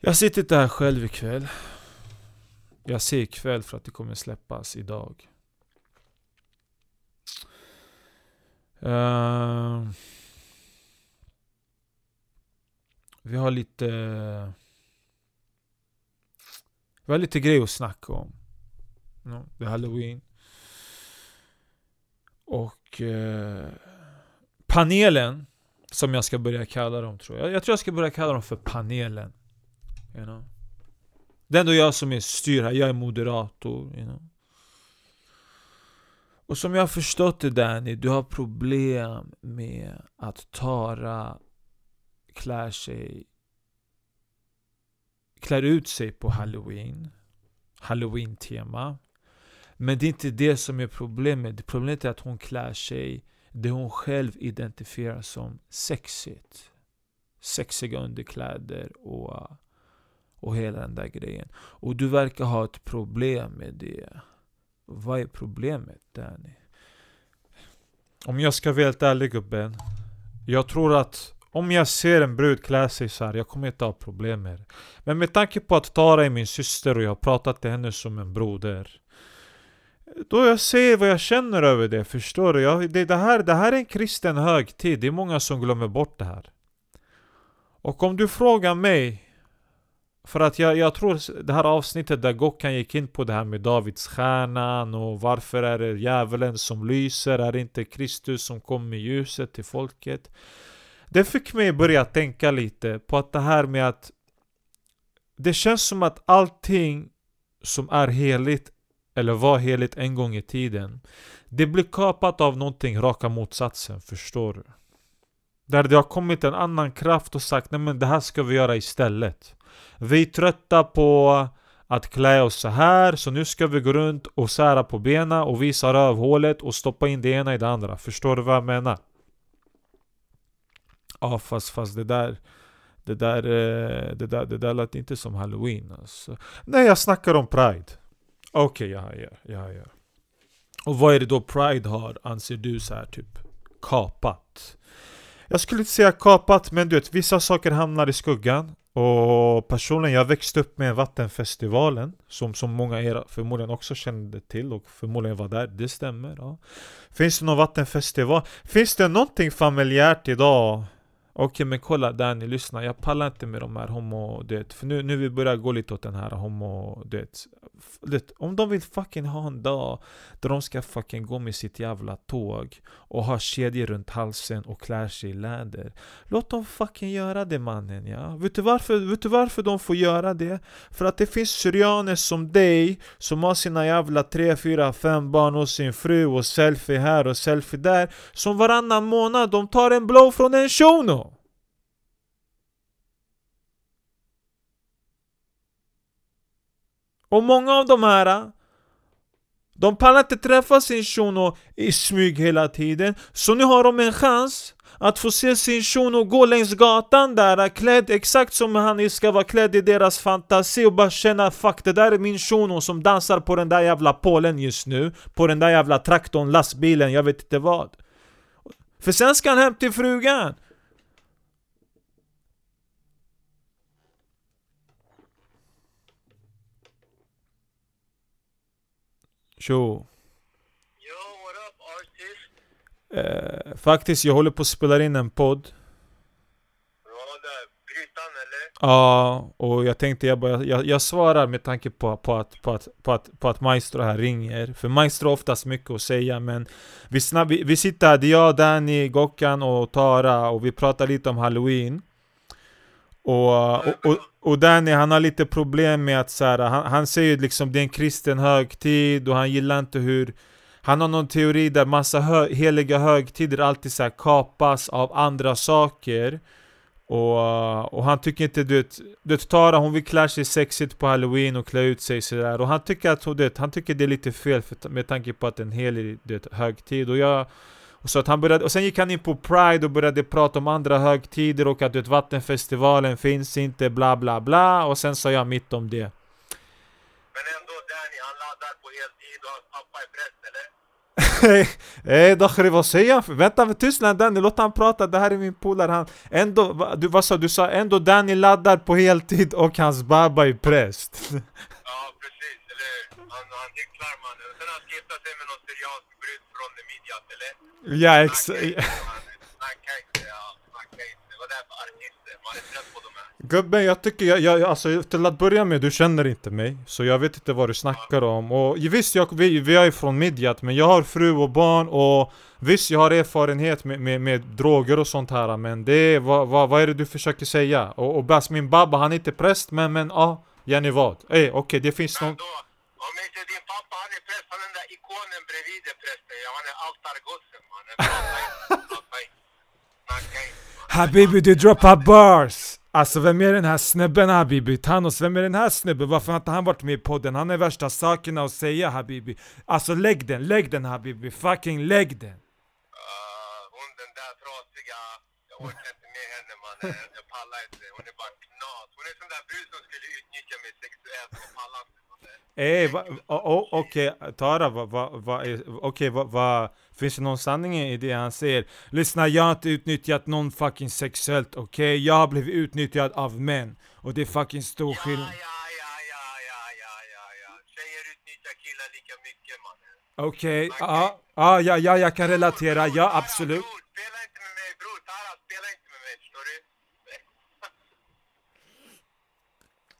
Jag sitter inte här själv ikväll. Jag ser ikväll för att det kommer släppas idag. Uh, vi har lite... Vi har lite grejer att snacka om. No, det är halloween. Och uh, panelen, som jag ska börja kalla dem tror jag. Jag tror jag ska börja kalla dem för panelen. You know? Det är ändå jag som är styr här, jag är moderator. You know? Och som jag har förstått det Danny, du har problem med att Tara klär sig klär ut sig på halloween Halloween-tema Men det är inte det som är problemet Problemet är att hon klär sig det hon själv identifierar som sexigt Sexiga underkläder och, och hela den där grejen. Och du verkar ha ett problem med det. Vad är problemet Danny? Om jag ska vara helt ärlig gubben. Jag tror att om jag ser en brud klä sig så här, jag kommer inte ha problem med det. Men med tanke på att Tara är min syster och jag har pratat till henne som en broder då jag ser vad jag känner över det, förstår du? Jag, det, det, här, det här är en kristen högtid, det är många som glömmer bort det här. Och om du frågar mig för att jag, jag tror det här avsnittet där Gokkan gick in på det här med Davids stjärnan och varför är det djävulen som lyser? Är det inte Kristus som kom med ljuset till folket? Det fick mig börja tänka lite på att det här med att det känns som att allting som är heligt eller var heligt en gång i tiden Det blir kapat av någonting raka motsatsen, förstår du? Där det har kommit en annan kraft och sagt nej men det här ska vi göra istället vi är trötta på att klä oss så här så nu ska vi gå runt och sära på benen och visa rövhålet och stoppa in det ena i det andra. Förstår du vad jag menar? Ja fast, fast det där det där, eh, det där, det där lät inte som halloween alltså. Nej jag snackar om pride Okej, okay, ja, ja, ja, ja Och vad är det då pride har, anser du så här typ kapat? Jag skulle inte säga kapat, men du vet vissa saker hamnar i skuggan och personligen, jag växte upp med Vattenfestivalen Som, som många er förmodligen också kände till och förmodligen var där, det stämmer ja. Finns det någon vattenfestival? Finns det någonting familjärt idag Okej men kolla Danny, lyssna. Jag pallar inte med de här homo... Det, för nu, nu vi börjar gå lite åt den här homo... Det, det, om de vill fucking ha en dag där de ska fucking gå med sitt jävla tåg och ha kedjor runt halsen och klär sig i läder. Låt dem fucking göra det mannen ja. Vet du, varför, vet du varför de får göra det? För att det finns syrianer som dig som har sina jävla 3, 4, 5 barn och sin fru och selfie här och selfie där. Som varannan månad de tar en blow från en shuno. Och många av de här De pallar inte träffa sin shuno i smyg hela tiden. Så nu har de en chans att få se sin shuno gå längs gatan där klädd exakt som han ska vara klädd i deras fantasi och bara känna Fuck det där är min shuno som dansar på den där jävla polen just nu På den där jävla traktorn, lastbilen, jag vet inte vad. För sen ska han hem till frugan. Tjo! Yo, what up artist? Eh, faktiskt, jag håller på att spela in en podd Ja, där. Grytan eller? Ja, och jag tänkte jag bara, jag, jag svarar med tanke på, på, att, på, att, på, att, på att Maestro här ringer För Maestro har oftast mycket att säga men Vi, snabb, vi, vi sitter här, det är jag, Danny, Gokkan och Tara och vi pratar lite om Halloween och, och, och, och Danny han har lite problem med att så här, han, han säger liksom det är en kristen högtid och han gillar inte hur Han har någon teori där massa hö, heliga högtider alltid så kapas av andra saker. Och, och han tycker inte du vet, du vet Tara hon vill klä sig sexigt på halloween och klä ut sig sådär Och han tycker att du vet, han tycker det är lite fel för, med tanke på att det är en helig du vet, högtid. Och jag så att han började, och sen gick han in på Pride och började prata om andra högtider och att vet, Vattenfestivalen finns inte, bla bla bla. Och sen sa jag mitt om det. Men ändå Danny, han laddar på heltid och hans pappa är präst eller? Ey Dakhri vad säger han? Vänta Tyskland Danny, låt han prata, det här är min polare han Ändå, va, du, vad sa du? sa ändå Danny laddar på heltid och hans baba är präst Ja, precis. Eller hur? Han, han hycklar mannen. Sen har han giftat sig med någon syriansk från Midjat, eller? Ja exakt mannen. Snacka inte, ja. Snacka inte. Vad det är för artister? Man är trött på de här. Gubben jag tycker, jag, jag, alltså till att börja med, du känner inte mig Så jag vet inte vad du snackar om och visst, jag, vi, vi är från Midjat men jag har fru och barn och Visst, jag har erfarenhet med, med, med droger och sånt här men det vad, vad, vad är det du försöker säga? Och, och Bas, min babba han är inte präst men, men ja, Jenny vad? Ey okej, det finns någon... om inte din pappa, han är präst, ikonen bredvid är prästen. Ja, han är altargossen mannen. Mannen. Habibi du droppar bars! Alltså vem är den här snubben Habibi? Thanos, vem är den här snubben? Varför har inte han varit med i podden? Han är värsta sakerna att säga Habibi Alltså lägg den, lägg den Habibi, fucking lägg den! Ah, hon den där trasiga, jag orkar inte med henne mannen. Jag pallar inte. Hon är bara knas. Hon är sån där brud som skulle Ey, okej Tara, vad va, va, är- okej, va, va, finns det någon sanning i det han säger? Lyssna, jag har inte utnyttjat någon fucking sexuellt, okej? Jag har blivit utnyttjad av män, och det är fucking stor Ja, skillnad ja, ja, ja, ja, ja, ja, ja. Tjejer utnyttjar killar lika mycket mannen. Okej, ja, ja, ja, ja, jag kan relatera, ja absolut Bror, spela inte med mig bror. Tara, spela inte med mig. Förstår du?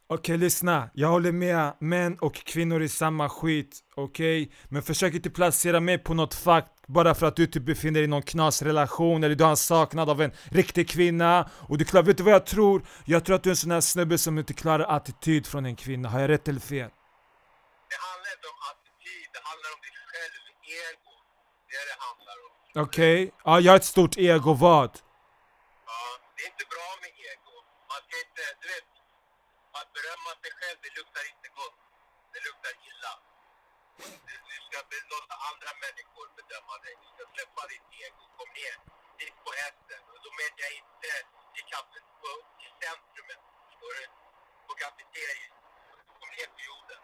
Okej lyssna, jag håller med, män och kvinnor är samma skit, okej? Men försök inte placera mig på något fack bara för att du typ befinner dig i någon knasrelation eller du har en saknad av en riktig kvinna och du klarar, vet du vad jag tror? Jag tror att du är en sån här snubbe som inte klarar attityd från en kvinna, har jag rätt eller fel? Det handlar inte om attityd, det handlar om ditt själv, ego. Det är det handlar om. Okej, ja jag har ett stort ego, vad? Ja, det är inte bra med ego. Man ska inte, du vet, att berömma sig själv, det luktar inte gott. Det luktar illa. Du, du ska be- låta andra människor bedöma dig. Du ska släppa ditt ego. Kom ner. Sitt på hästen. Och då menar jag inte i kaffet på, i centrumet. Förstår du? På kafeteriet. Jorden.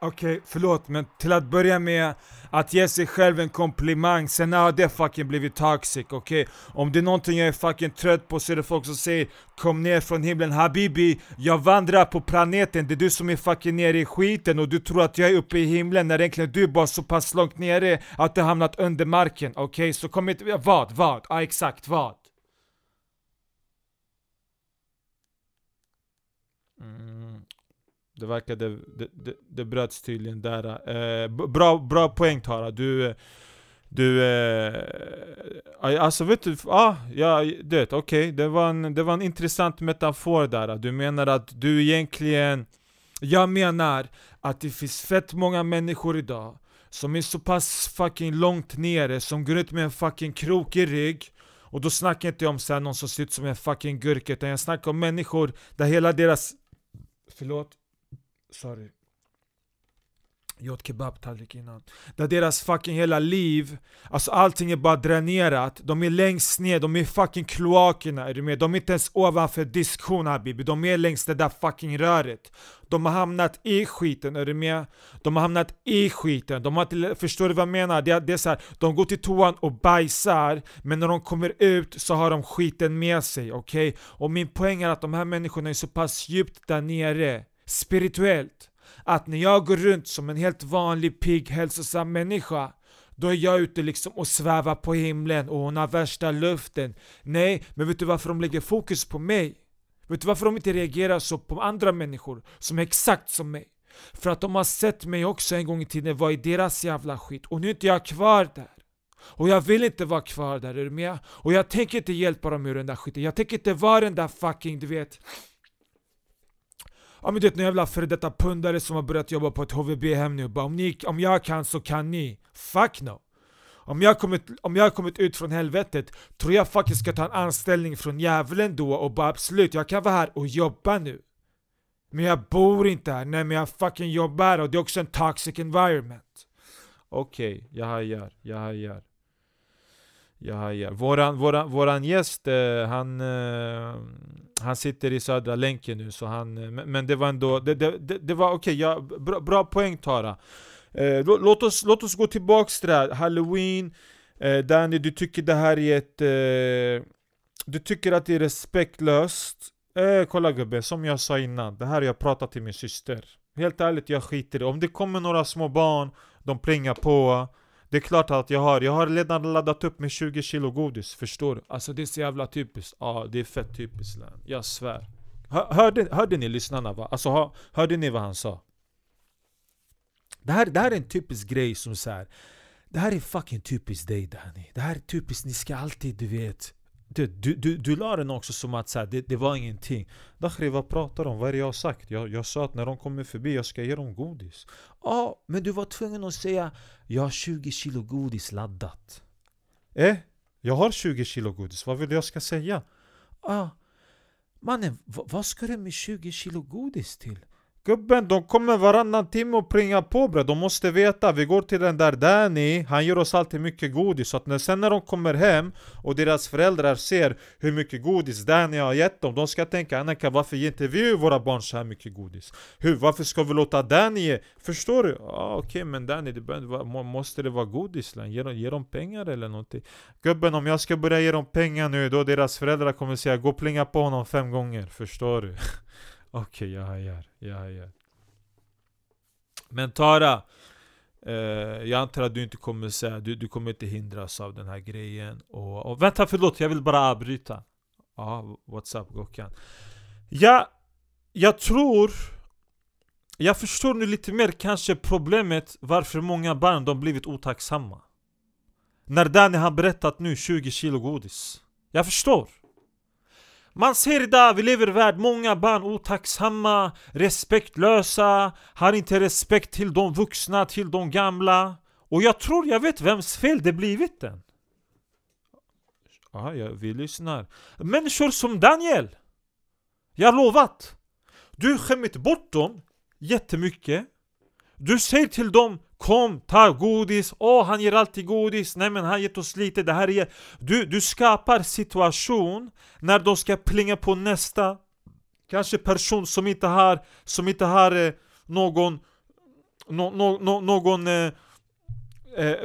Okej, förlåt men till att börja med att ge sig själv en komplimang, sen har det fucking blivit toxic, okej? Om det är någonting jag är fucking trött på så är det folk som säger Kom ner från himlen Habibi, jag vandrar på planeten, det är du som är fucking nere i skiten och du tror att jag är uppe i himlen när egentligen du är bara så pass långt nere att du har hamnat under marken, okej? Så kom inte, vad, vad? Ja exakt, vad? Mm. Det verkade, det, det, det bröts tydligen där. Eh, bra, bra poäng Tara, du... Du... Eh, alltså vet du, ah, ja, du vet, okej, det, var en, det var en intressant metafor där. Du menar att du egentligen... Jag menar att det finns fett många människor idag som är så pass fucking långt nere, som går ut med en fucking krokig rygg och då snackar jag inte om så här någon som ser ut som en fucking gurka, utan jag snackar om människor där hela deras... Förlåt? Sorry jag åt kebabtallrik innan Där deras fucking hela liv Alltså allting är bara dränerat De är längst ner, de är i fucking kloakerna, är du med? De är inte ens ovanför diskhon habibi De är längs det där fucking röret De har hamnat i skiten, är du med? De har hamnat i skiten, de har inte, förstår du vad jag menar? Det, är- det är så här, de går till toan och bajsar Men när de kommer ut så har de skiten med sig, okej? Och min poäng är att de här människorna är så pass djupt där nere Spirituellt att när jag går runt som en helt vanlig pigg hälsosam människa då är jag ute liksom och svävar på himlen och hon har värsta luften Nej, men vet du varför de lägger fokus på mig? Vet du varför de inte reagerar så på andra människor som är exakt som mig? För att de har sett mig också en gång i tiden vara i deras jävla skit och nu är inte jag kvar där och jag vill inte vara kvar där, är du med? Och jag tänker inte hjälpa dem ur den där skiten, jag tänker inte vara den där fucking, du vet Ja men du vet, någon jävla före detta pundare som har börjat jobba på ett HVB-hem nu bara om, ni, om jag kan så kan ni. Fuck no! Om jag, har kommit, om jag har kommit ut från helvetet, tror jag faktiskt ska ta en anställning från djävulen då och bara absolut, jag kan vara här och jobba nu. Men jag bor inte här, nej men jag fucking jobbar här och det är också en toxic environment. Okej, jag hajar, jag hajar. Jag hajar. Våran, våran, våran gäst, eh, han, eh, han sitter i Södra länken nu så han, eh, men, det var ändå, det, det, det, det var okej, ja, bra, bra poäng Tara. Eh, låt, oss, låt oss gå tillbaks till det här, halloween eh, Danny, du tycker det här är ett... Eh, du tycker att det är respektlöst eh, Kolla gubben, som jag sa innan, det här har jag pratat till min syster Helt ärligt, jag skiter i det. Om det kommer några små barn, de plingar på det är klart att jag har, jag har redan laddat upp med 20 kilo godis, förstår du? Alltså det är så jävla typiskt, ja det är fett typiskt län, jag svär Hör, hörde, hörde ni lyssnarna va? Alltså hör, hörde ni vad han sa? Det här, det här är en typisk grej som så här. Det här är fucking typiskt dig Danny Det här är typiskt, ni ska alltid du vet du, du, du, du la den också som att så här, det, det var ingenting Dakhri vad pratar du om? Vad är det jag har sagt? Jag, jag sa att när de kommer förbi jag ska ge dem godis Ja, men du var tvungen att säga Jag har 20 kilo godis laddat Eh? Jag har 20 kilo godis, vad vill du jag ska säga? Ah, mannen, vad ska du med 20 kilo godis till? Gubben, de kommer varannan timme och pringar på bre. De måste veta, vi går till den där Danny, han ger oss alltid mycket godis. Så att när, sen när de kommer hem och deras föräldrar ser hur mycket godis Danny har gett dem, de ska tänka Annika, varför ger inte vi våra barn så här mycket godis? Hur, varför ska vi låta Danny ge? Förstår du? Ja okej men Danny, det bör, måste det vara godis? Ge ge dem pengar eller någonting? Gubben, om jag ska börja ge dem pengar nu, då deras föräldrar kommer säga Gå och plinga på honom fem gånger, förstår du? Okej, jag hajar, jag hajar. Men Tara eh, Jag antar att du inte kommer säga, du, du kommer inte hindras av den här grejen. Och, och vänta förlåt, jag vill bara avbryta. Ja, what's up Gokkan? Ja, jag tror Jag förstår nu lite mer kanske problemet varför många barn de blivit otacksamma. När Danny har berättat nu 20 kilo godis. Jag förstår man ser idag, vi lever i en värld, många barn otacksamma, respektlösa, har inte respekt till de vuxna, till de gamla. Och jag tror jag vet vems fel det blivit än. Ah, ja, vi lyssnar. Människor som Daniel! Jag har lovat! Du har skämmit bort dem jättemycket. Du säger till dem Kom, ta godis, åh han ger alltid godis, nej men han gett oss lite, det här är... Du, du skapar situation när de ska plinga på nästa. Kanske person som inte har, som inte har eh, någon no, no, no, Någon eh, eh,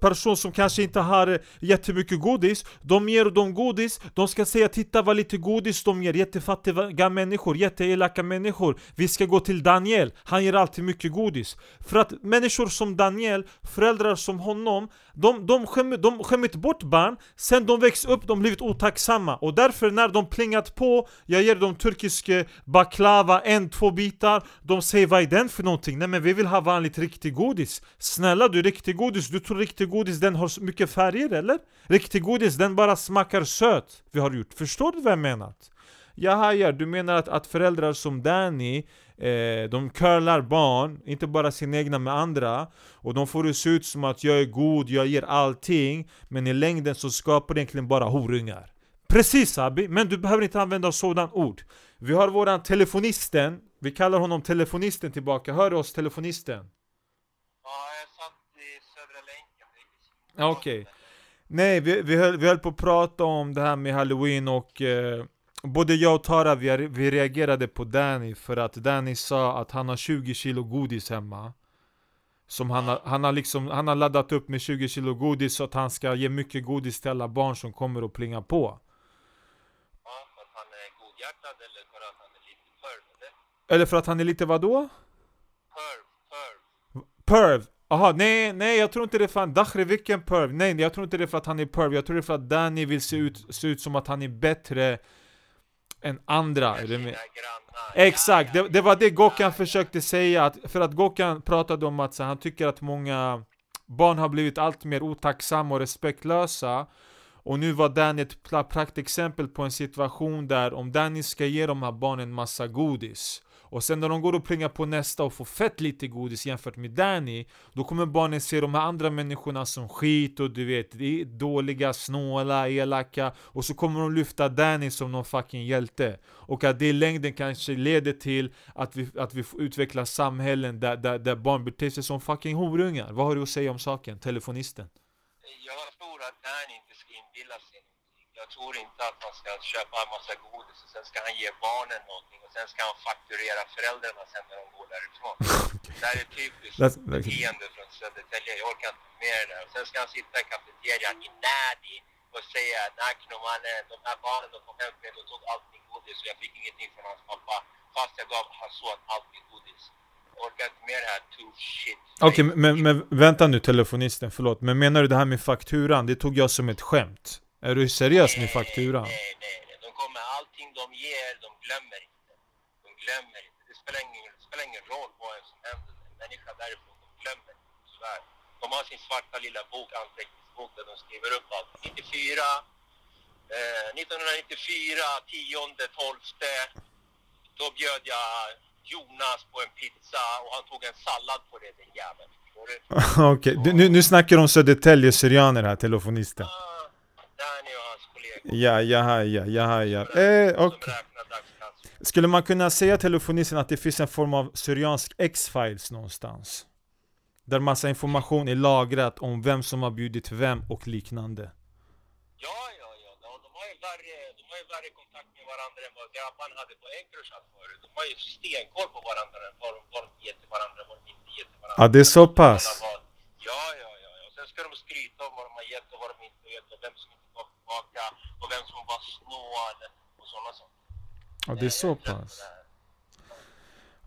person som kanske inte har eh, jättemycket godis De ger dem godis, de ska säga 'Titta vad lite godis de ger' Jättefattiga människor, jätteelaka människor. Vi ska gå till Daniel, han ger alltid mycket godis. För att människor som Daniel, föräldrar som honom De, de, skäm, de skämmit bort barn, sen de växt upp, de blivit otacksamma. Och därför när de plingat på Jag ger dem turkisk baklava, en, två bitar. De säger 'Vad är den för någonting?' Nej men vi vill ha vanligt riktig godis. Snälla du, riktig godis, du tror riktig godis den har mycket färger eller? Riktig godis den bara smakar söt Vi har gjort, förstår du vad jag menat? Jag hajar, du menar att, att föräldrar som Danny eh, De curlar barn, inte bara sina egna med andra Och de får det se ut som att jag är god, jag ger allting Men i längden så skapar det egentligen bara horungar Precis Abi, men du behöver inte använda sådana ord Vi har våran telefonisten Vi kallar honom telefonisten tillbaka, hör du oss telefonisten? Ja, jag satt i Södra länken. Okej. Nej, vi, vi, höll, vi höll på att prata om det här med halloween och eh, Både jag och Tara vi, vi reagerade på Danny för att Danny sa att han har 20 kilo godis hemma Som han har, han har liksom, han har laddat upp med 20 kilo godis så att han ska ge mycket godis till alla barn som kommer och plinga på Ja, för att han är godhjärtad eller för att han är lite perv, eller? Eller för att han är lite vadå? Perv, perv. Perv! Aha, nej, nej jag tror inte det är för att Dakhri vilken perv? Nej, jag tror inte det är för att han är perv Jag tror det är för att Danny vill se ut, se ut som att han är bättre än andra. Exakt, det, det var det Gokan försökte säga, att, för att Gokan pratade om att så, han tycker att många barn har blivit allt mer otacksamma och respektlösa Och nu var Danny ett pra- praktexempel på en situation där om Danny ska ge de här barnen massa godis och sen när de går och plingar på nästa och får fett lite godis jämfört med Danny Då kommer barnen se de här andra människorna som skit och du vet, är dåliga, snåla, elaka Och så kommer de lyfta Danny som någon fucking hjälte Och att det i längden kanske leder till att vi, att vi får utveckla samhällen där, där, där barn beter sig som fucking horungar Vad har du att säga om saken, telefonisten? Jag tror att Danny inte ska inbilla sig jag tror inte att man ska köpa en massa godis och sen ska han ge barnen någonting och sen ska han fakturera föräldrarna sen när de går därifrån. Det här är typiskt beteende från Södertälje. Jag orkar inte med det där. Och sen ska han sitta i kafeterian i Nadi och säga Nakno mannen, de här barnen de kom hem med och tog allt min godis och jag fick ingenting från hans pappa. Fast jag gav hans son allt min godis. Jag orkar inte med det här too shit. Okej, men, men vänta nu telefonisten, förlåt. Men menar du det här med fakturan? Det tog jag som ett skämt. Är du seriös med fakturan? Nej, nej, nej. De kommer, allting de ger, de glömmer inte. De glömmer inte. Det spelar ingen, det spelar ingen roll vad som händer. En människa därifrån, de glömmer inte. Tyvärr. De har sin svarta lilla bok, anteckningsbok, där de skriver upp allt. 94, eh, 1994, 10, 12. Då bjöd jag Jonas på en pizza och han tog en sallad på det, den jäveln. Okej, du- nu, nu snackar om Södertälje Syrianer här, telefonisten. Ah, Danny och hans kollegor. Ja, jaha, ja, jaha, ja. Eh, dagskassor. Skulle man kunna säga telefonisten att det finns en form av Syriansk X-files någonstans? Där massa information är lagrat om vem som har bjudit vem och liknande. Ja, ja, ja. De, har ju värre, de har ju värre kontakt med varandra än vad grabbarna hade på Encrochat förut. De har ju stenkoll på varandra, vad de, vad de ger till varandra, vad de inte ger till varandra. Ja, det är så pass. Ja, ja, ja. Och sen ska de skryta om vad de har gett och vad de inte har gett och vem som inte tillbaka och vem som var snål och sådana saker. Ja, det är så Eh, pass.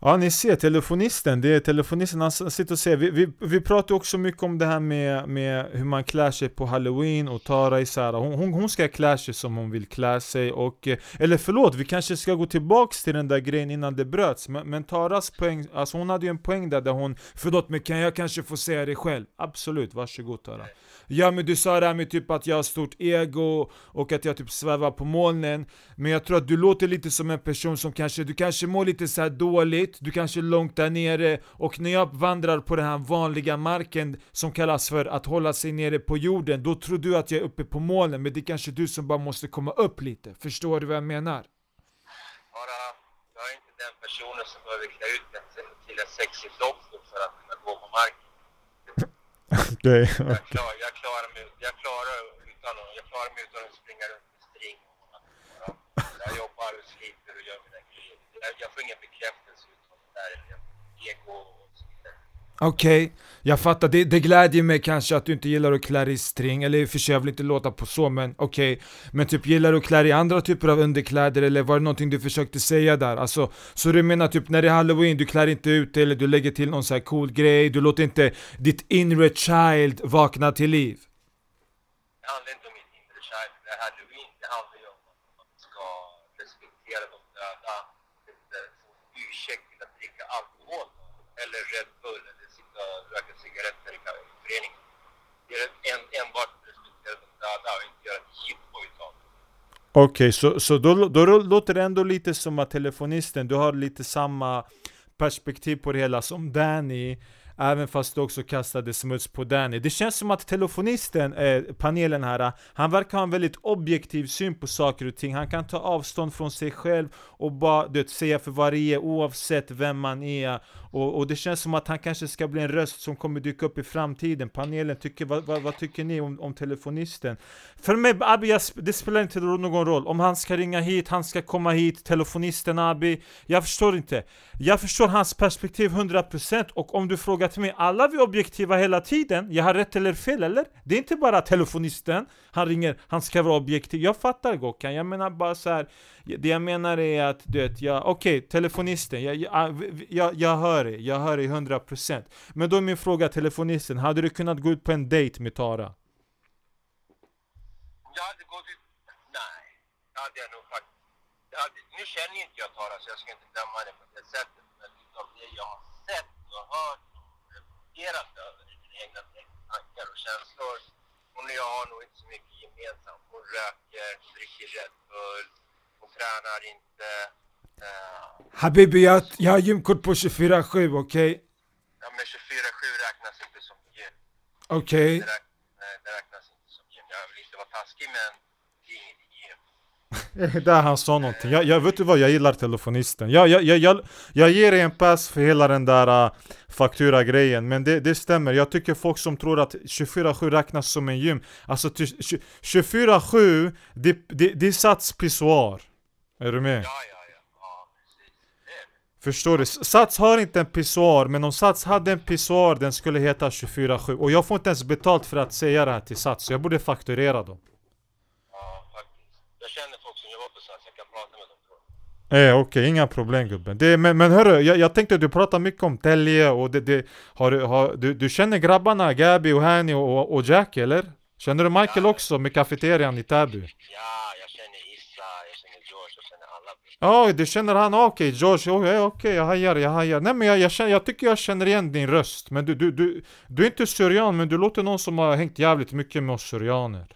Ja, ni ser, telefonisten, det är telefonisten, han sitter och säger, vi, vi, vi pratar också mycket om det här med, med hur man klär sig på halloween och Tara är så hon, hon, hon ska klä sig som hon vill klä sig och, eh, eller förlåt, vi kanske ska gå tillbaks till den där grejen innan det bröts, men, men Taras poäng, alltså hon hade ju en poäng där, där hon, förlåt men kan jag kanske få säga det själv? Absolut, varsågod Tara. Ja men du sa det här med typ att jag har stort ego och att jag typ svävar på molnen. Men jag tror att du låter lite som en person som kanske, du kanske mår lite så här dåligt Du kanske är långt där nere och när jag vandrar på den här vanliga marken som kallas för att hålla sig nere på jorden Då tror du att jag är uppe på molnen men det är kanske du som bara måste komma upp lite Förstår du vad jag menar? Bara, jag är inte den personen som behöver klä ut mig till- en sexig doktor för att kunna gå på marken. Det Jag, klar, jag, klarar mig, jag, klarar utan, jag klarar mig utan att springa runt med string. Jag jobbar och sliter och gör mina grejer. Jag, jag får ingen bekräftelse utifrån det där. eller Ego och så vidare. Okej, jag fattar. Det, det glädjer mig kanske att du inte gillar att klä dig i string, eller i och för sig jag vill inte låta på så men okej. Men typ gillar du att klä dig i andra typer av underkläder eller var det någonting du försökte säga där? Alltså, så du menar typ när det är halloween, du klär inte ut dig eller du lägger till någon så här cool grej, du låter inte ditt inre child vakna till liv? Det handlar inte om mitt inre child. Det här halloween, det handlar ju om att man ska respektera de döda. Inte få ursäkt till att dricka alkohol. Eller Red Bull. Eller sitta och röka cigaretter i ka- i föreningen. Det är en, enbart att respektera de döda och inte göra ett jippo utav det. Okej, så, så då, då låter det ändå lite som att telefonisten, du har lite samma perspektiv på det hela som Danny. Även fast du också kastade smuts på Danny. Det känns som att telefonisten, eh, panelen här, han verkar ha en väldigt objektiv syn på saker och ting. Han kan ta avstånd från sig själv och bara du vet, säga för vad det är oavsett vem man är. Och, och det känns som att han kanske ska bli en röst som kommer dyka upp i framtiden. Panelen, tycker, vad, vad, vad tycker ni om, om telefonisten? För mig, Abi, det spelar inte någon roll. Om han ska ringa hit, han ska komma hit, telefonisten Abi. Jag förstår inte. Jag förstår hans perspektiv 100% och om du frågar till mig, alla vi är objektiva hela tiden Jag har rätt eller fel eller? Det är inte bara telefonisten, han ringer, han ska vara objektiv Jag fattar Gokan, jag menar bara så här. Det jag menar är att, du vet, jag, okej, telefonisten, jag, jag, ah, jag, jag hör dig, jag hör dig 100% Men då är min fråga telefonisten, hade du kunnat gå ut på en dejt med Tara? Jag hade gått ut... Nej, det hade jag nog faktiskt. Hade, nu känner ju inte jag Tara så jag ska inte döma henne på det sättet. Men utav det jag har sett och hört och reflekterat över i mina egna tankar och känslor. Hon och jag har nog inte så mycket gemensamt. Hon röker, dricker Red Bull, hon tränar inte. Uh, Habibi, jag, jag har gymkort på 24-7, okej? ja, men 24-7 räknas inte som gym. Okej? Det, räk, nej, det räknas inte som gym. Jag vill inte vara taskig men det är inget gym. Där han sa någonting. Jag, jag, vet du vad, jag gillar telefonisten. Jag, jag, jag, jag, jag ger en pass för hela den där uh, faktura-grejen, men det, det stämmer. Jag tycker folk som tror att 24-7 räknas som en gym. Alltså 24-7, det, det, det är Sats pissoar. Är du med? Ja, ja, ja. Förstår du? Sats har inte en pissoar, men om Sats hade en pissoar, den skulle heta 24-7. Och jag får inte ens betalt för att säga det här till Sats, så jag borde fakturera dem. Ja, faktiskt. Jag känner på SAS, jag kan prata med dem tror jag. Eh, Okej, inga problem gubben. Det, men, men hörru, jag, jag tänkte att du pratar mycket om Telge och det, det har, du- har, du, du känner grabbarna Gabi och Hani och, och Jack eller? Känner du Michael också med kafeterian i Täby? Ja, jag känner Issa, jag känner George, jag känner alla. Ja, du känner han? Okej, George, okej, okej, jag hajar, jag hajar. Nej men jag, jag, känner, jag tycker jag känner igen din röst. Men du, du, du, du är inte syrian, men du låter någon som har hängt jävligt mycket med oss syrianer.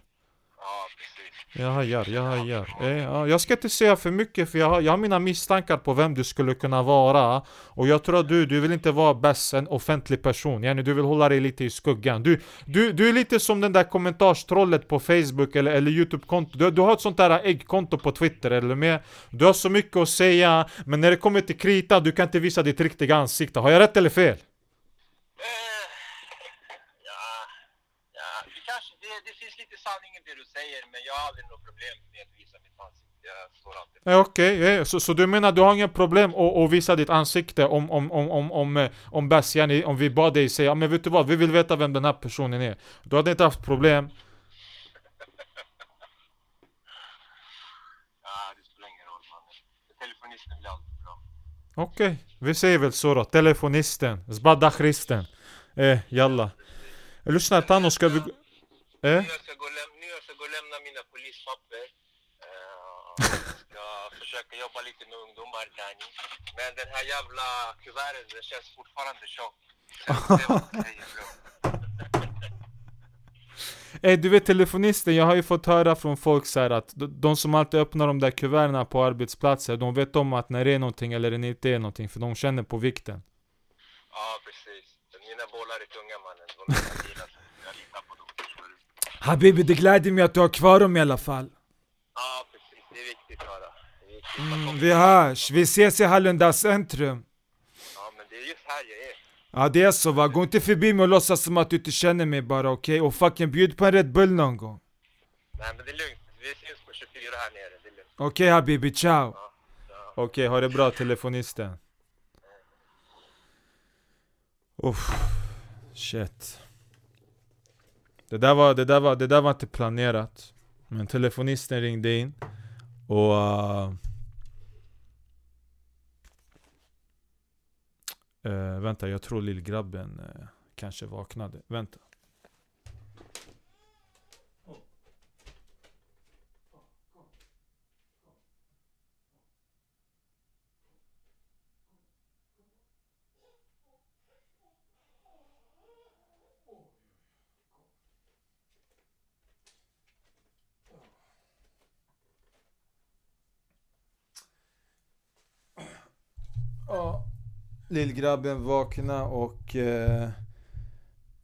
Jag hajar, jag hajar. Eh, jag ska inte säga för mycket för jag har, jag har mina misstankar på vem du skulle kunna vara. Och jag tror att du, du vill inte vara bäst en offentlig person. Yani, du vill hålla dig lite i skuggan. Du, du, du är lite som den där kommentarstrollet på Facebook eller, eller Youtube-konto. Du, du har ett sånt där äggkonto på Twitter, eller med? Du har så mycket att säga, men när det kommer till krita, du kan inte visa ditt riktiga ansikte. Har jag rätt eller fel? Eh, ja, ja, det kanske, det, det finns lite sanning i det du säger, men jag har aldrig något problem med att visa mitt ansikte. Jag står alltid Okej, eh, så, så du menar du har inga problem att, att visa ditt ansikte om, om, om, om, om, eh, om Bass, yani, om vi bad dig säga men vet du vad, vi vill veta vem den här personen är. Du hade inte haft problem. Okej, vi säger väl så då. Telefonisten, Zbadda Christen. Eh, jalla. Lyssna Tano, ska vi... gå- Eh? Jag jag och lämna mina polispapper. Eh, ska försöka jobba lite med ungdomar, Danny. Men den här jävla kuverten, den känns fortfarande tjock. Så jag får se vad som säger, bro. Eh, du vet telefonisten, jag har ju fått höra från folk så att de, de som alltid öppnar de där kuverten på arbetsplatser, de vet om att när det är någonting eller det inte är någonting, för de känner på vikten. Ja, precis. Mina bollar är tunga mannen. De är stabila. så Jag litar på dem. förstår du. Habibi, det gläder mig att du har kvar dem i alla fall. Ja, precis. Det är viktigt är viktigt. Mm, vi hörs, vi ses i Hallunda centrum. Ja, men det är just här jag är. Ja det är så va, gå inte förbi mig och låtsas som att du inte känner mig bara okej? Och fucking bjud på en Red Bull någon gång. Nej, men det är lugnt. Vi ses på 24 här nere. Det är lugnt. Okej Habibi, ciao. Okej, ha det bra telefonisten. Uff, shit. Det där, var, det, där var, det där var inte planerat. Men telefonisten ringde in och... Uh, uh, vänta, jag tror lillgrabben uh, kanske vaknade. Vänta. Ja, lillgrabben vakna och eh,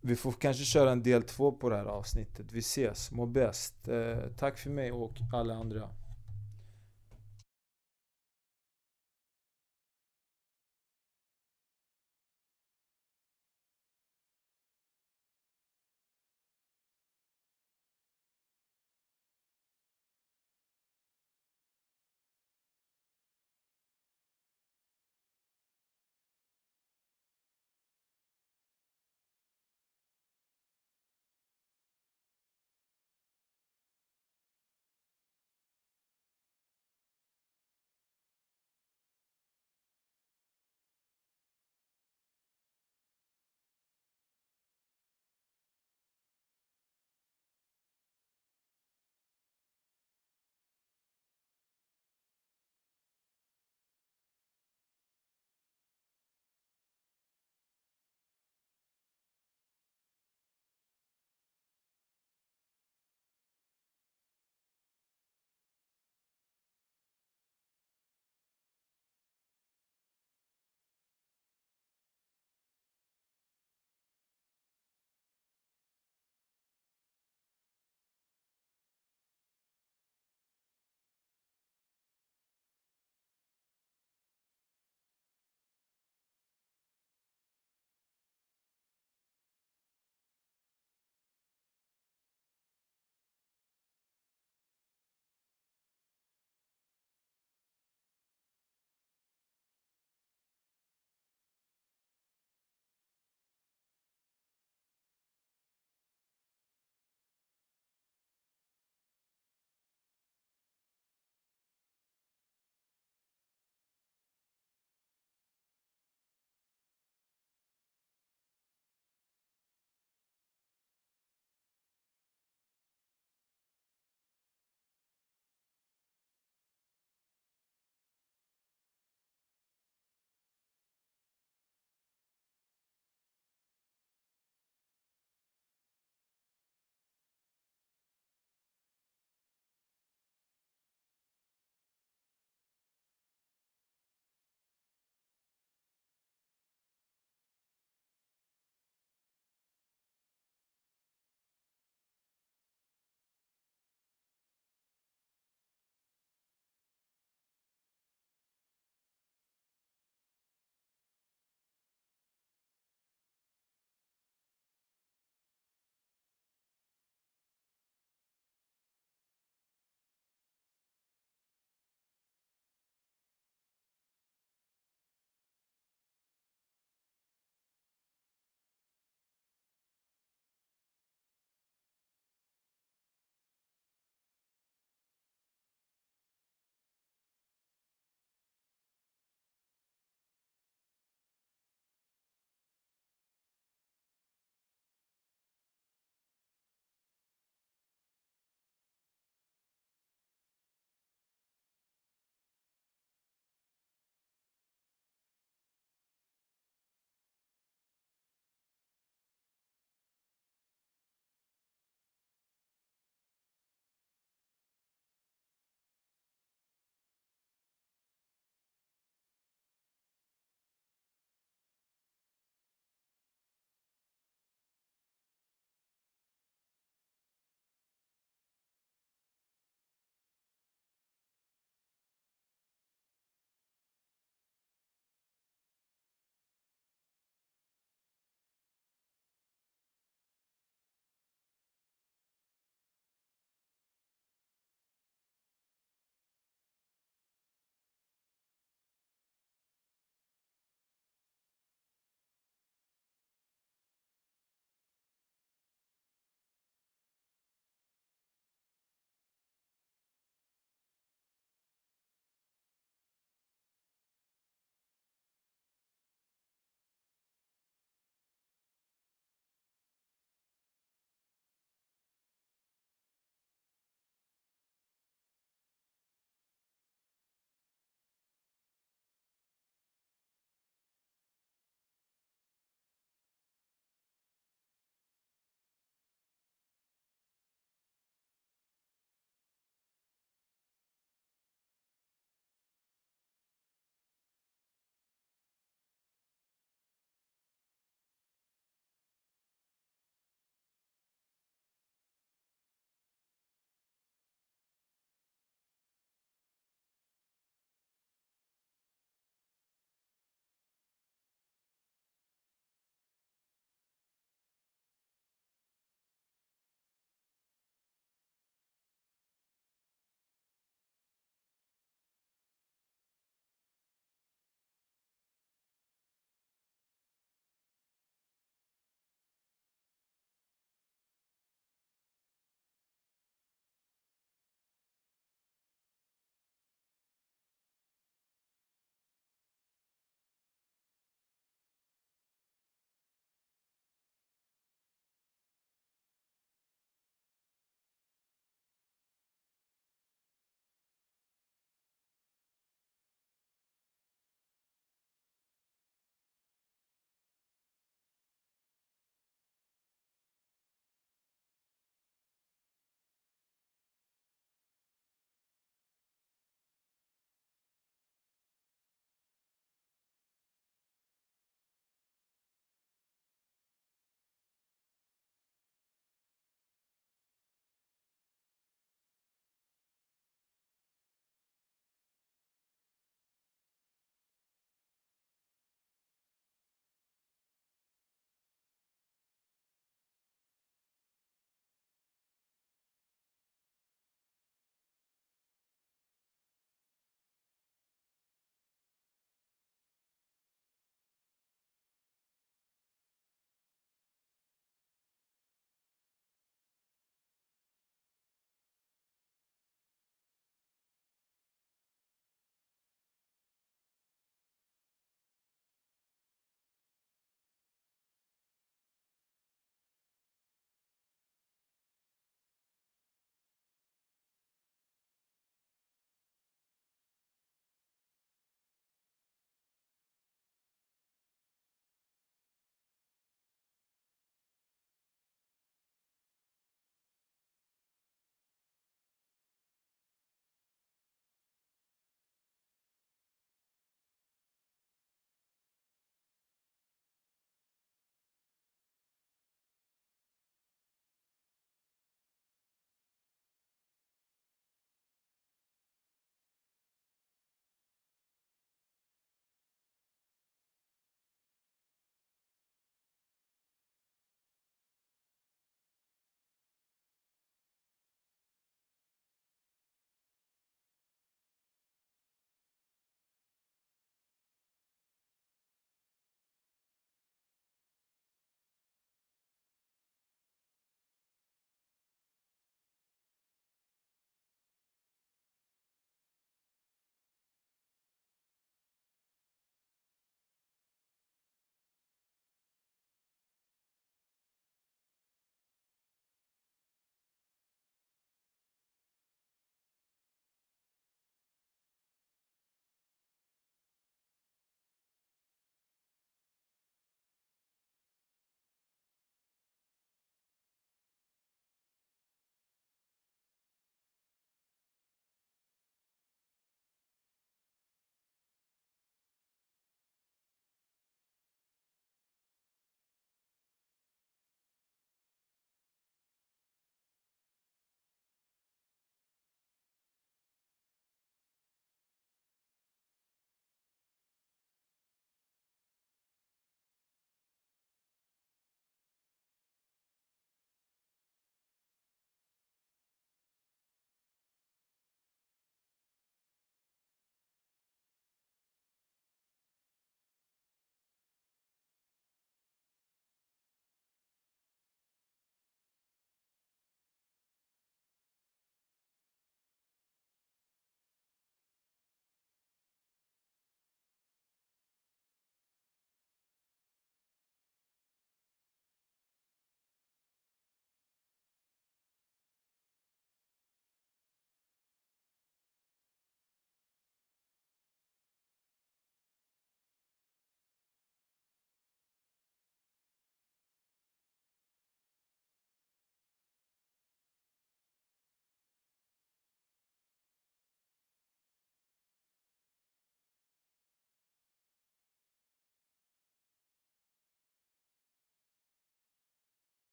vi får kanske köra en del två på det här avsnittet. Vi ses, må bäst. Eh, tack för mig och alla andra.